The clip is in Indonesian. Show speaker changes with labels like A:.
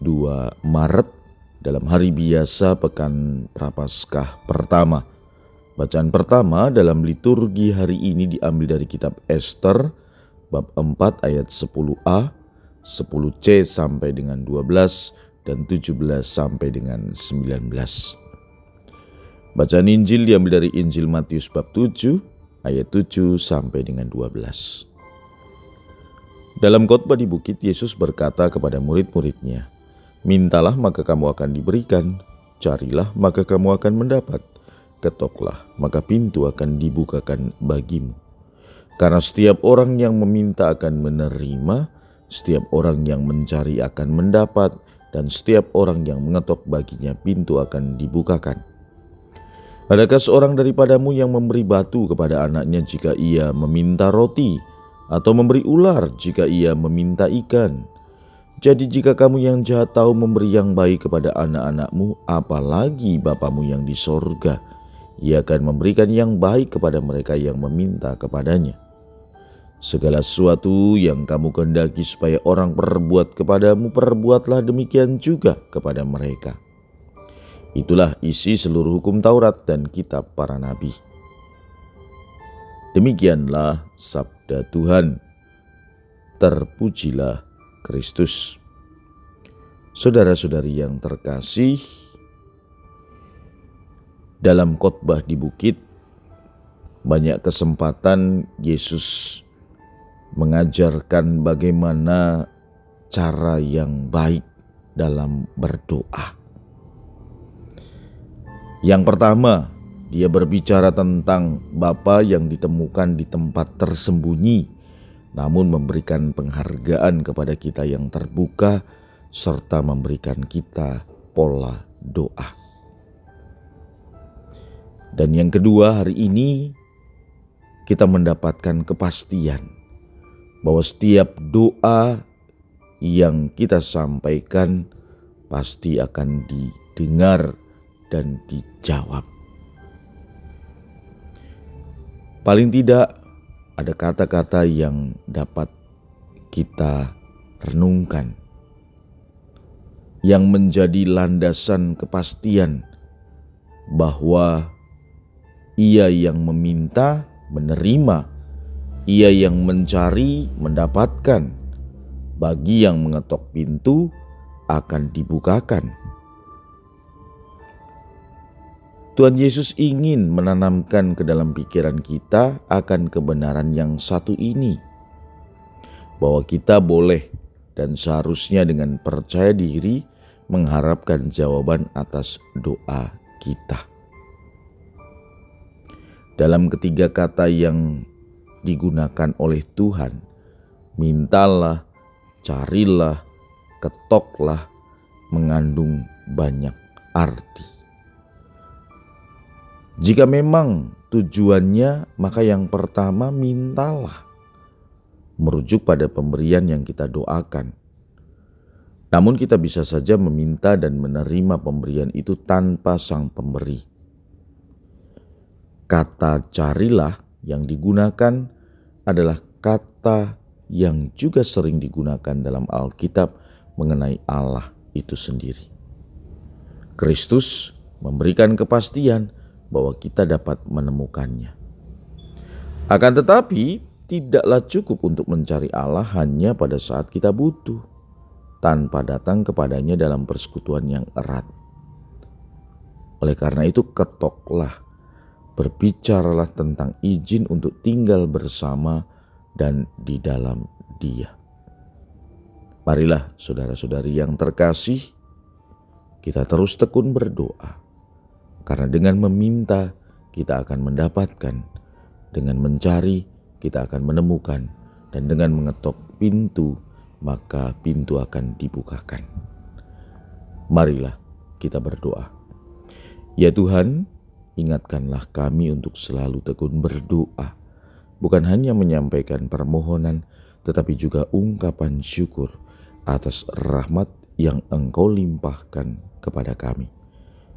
A: 2 Maret dalam hari biasa pekan Prapaskah pertama. Bacaan pertama dalam liturgi hari ini diambil dari kitab Esther bab 4 ayat 10a, 10c sampai dengan 12 dan 17 sampai dengan 19. Bacaan Injil diambil dari Injil Matius bab 7 ayat 7 sampai dengan 12. Dalam khotbah di bukit, Yesus berkata kepada murid-muridnya, Mintalah maka kamu akan diberikan, carilah maka kamu akan mendapat, ketoklah maka pintu akan dibukakan bagimu. Karena setiap orang yang meminta akan menerima, setiap orang yang mencari akan mendapat, dan setiap orang yang mengetok baginya pintu akan dibukakan. Adakah seorang daripadamu yang memberi batu kepada anaknya jika ia meminta roti? atau memberi ular jika ia meminta ikan. Jadi jika kamu yang jahat tahu memberi yang baik kepada anak-anakmu, apalagi Bapamu yang di sorga, ia akan memberikan yang baik kepada mereka yang meminta kepadanya. Segala sesuatu yang kamu kehendaki supaya orang perbuat kepadamu, perbuatlah demikian juga kepada mereka. Itulah isi seluruh hukum Taurat dan kitab para nabi. Demikianlah sabda Tuhan. Terpujilah Kristus. Saudara-saudari yang terkasih, dalam khotbah di bukit, banyak kesempatan Yesus mengajarkan bagaimana cara yang baik dalam berdoa. Yang pertama, dia berbicara tentang Bapa yang ditemukan di tempat tersembunyi, namun memberikan penghargaan kepada kita yang terbuka serta memberikan kita pola doa. Dan yang kedua, hari ini kita mendapatkan kepastian bahwa setiap doa yang kita sampaikan pasti akan didengar dan dijawab. Paling tidak ada kata-kata yang dapat kita renungkan yang menjadi landasan kepastian bahwa ia yang meminta menerima, ia yang mencari mendapatkan, bagi yang mengetok pintu akan dibukakan. Tuhan Yesus ingin menanamkan ke dalam pikiran kita akan kebenaran yang satu ini, bahwa kita boleh dan seharusnya dengan percaya diri mengharapkan jawaban atas doa kita. Dalam ketiga kata yang digunakan oleh Tuhan, mintalah, carilah, ketoklah, mengandung banyak arti. Jika memang tujuannya, maka yang pertama mintalah. Merujuk pada pemberian yang kita doakan. Namun kita bisa saja meminta dan menerima pemberian itu tanpa sang pemberi. Kata carilah yang digunakan adalah kata yang juga sering digunakan dalam Alkitab mengenai Allah itu sendiri. Kristus memberikan kepastian bahwa kita dapat menemukannya. Akan tetapi, tidaklah cukup untuk mencari Allah hanya pada saat kita butuh, tanpa datang kepadanya dalam persekutuan yang erat. Oleh karena itu, ketoklah, berbicaralah tentang izin untuk tinggal bersama dan di dalam Dia. Marilah, saudara-saudari yang terkasih, kita terus tekun berdoa karena dengan meminta kita akan mendapatkan, dengan mencari kita akan menemukan, dan dengan mengetok pintu maka pintu akan dibukakan. Marilah kita berdoa. Ya Tuhan, ingatkanlah kami untuk selalu tekun berdoa, bukan hanya menyampaikan permohonan, tetapi juga ungkapan syukur atas rahmat yang Engkau limpahkan kepada kami.